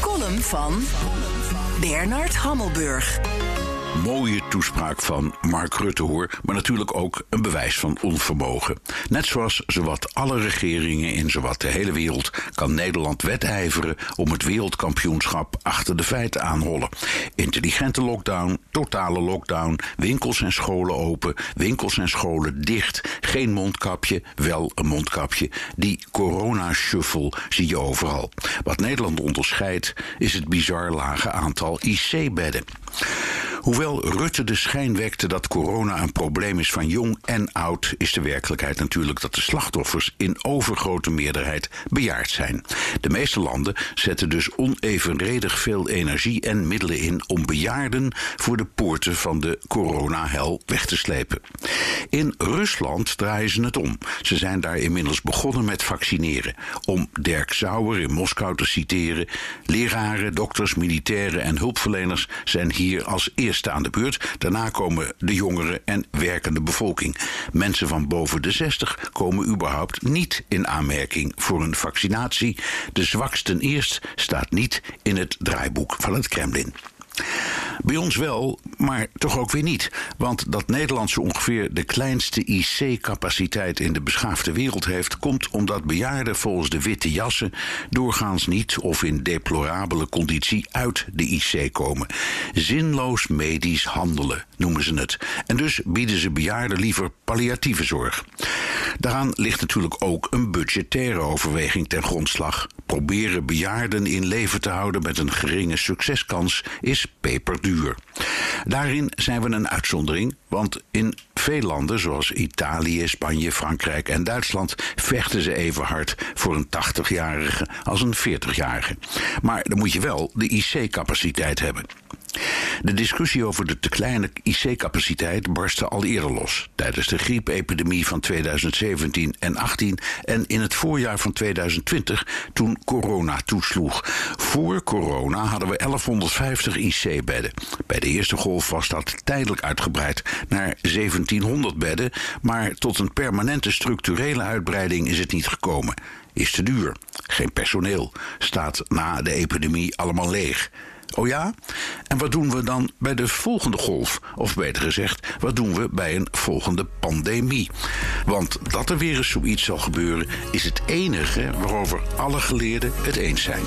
column van Bernard Hammelburg. Mooie toespraak van Mark Rutte hoor, maar natuurlijk ook een bewijs van onvermogen. Net zoals zowat alle regeringen in zowat de hele wereld kan Nederland wedijveren om het wereldkampioenschap achter de feiten aanhollen. Intelligente lockdown, totale lockdown, winkels en scholen open, winkels en scholen dicht, geen mondkapje, wel een mondkapje. Die corona-shuffle zie je overal. Wat Nederland onderscheidt is het bizar lage aantal IC-bedden. Hoewel Rutte de schijn wekte dat corona een probleem is van jong en oud, is de werkelijkheid natuurlijk dat de slachtoffers in overgrote meerderheid bejaard zijn. De meeste landen zetten dus onevenredig veel energie en middelen in om bejaarden voor de poorten van de coronahel weg te slepen. In Rusland draaien ze het om. Ze zijn daar inmiddels begonnen met vaccineren. Om Dirk Sauer in Moskou te citeren: leraren, dokters, militairen en hulpverleners zijn hier als eerste aan de beurt. Daarna komen de jongeren en werkende bevolking. Mensen van boven de 60 komen überhaupt niet in aanmerking voor een vaccinatie. De zwaksten eerst staat niet in het draaiboek van het Kremlin. Bij ons wel, maar toch ook weer niet. Want dat Nederland zo ongeveer de kleinste IC-capaciteit in de beschaafde wereld heeft, komt omdat bejaarden volgens de witte jassen doorgaans niet of in deplorabele conditie uit de IC komen. Zinloos medisch handelen noemen ze het. En dus bieden ze bejaarden liever palliatieve zorg. Daaraan ligt natuurlijk ook een budgettaire overweging ten grondslag. Proberen bejaarden in leven te houden met een geringe succeskans is peperduur. Daarin zijn we een uitzondering, want in veel landen zoals Italië, Spanje, Frankrijk en Duitsland vechten ze even hard voor een 80-jarige als een 40-jarige. Maar dan moet je wel de IC-capaciteit hebben. De discussie over de te kleine IC-capaciteit barstte al eerder los. Tijdens de griepepidemie van 2017 en 18 en in het voorjaar van 2020 toen corona toesloeg. Voor corona hadden we 1150 IC-bedden. Bij de eerste golf was dat tijdelijk uitgebreid naar 1700 bedden, maar tot een permanente structurele uitbreiding is het niet gekomen. Is te duur. Geen personeel. Staat na de epidemie allemaal leeg. Oh ja? En wat doen we dan bij de volgende golf? Of beter gezegd, wat doen we bij een volgende pandemie? Want dat er weer eens zoiets zal gebeuren, is het enige waarover alle geleerden het eens zijn.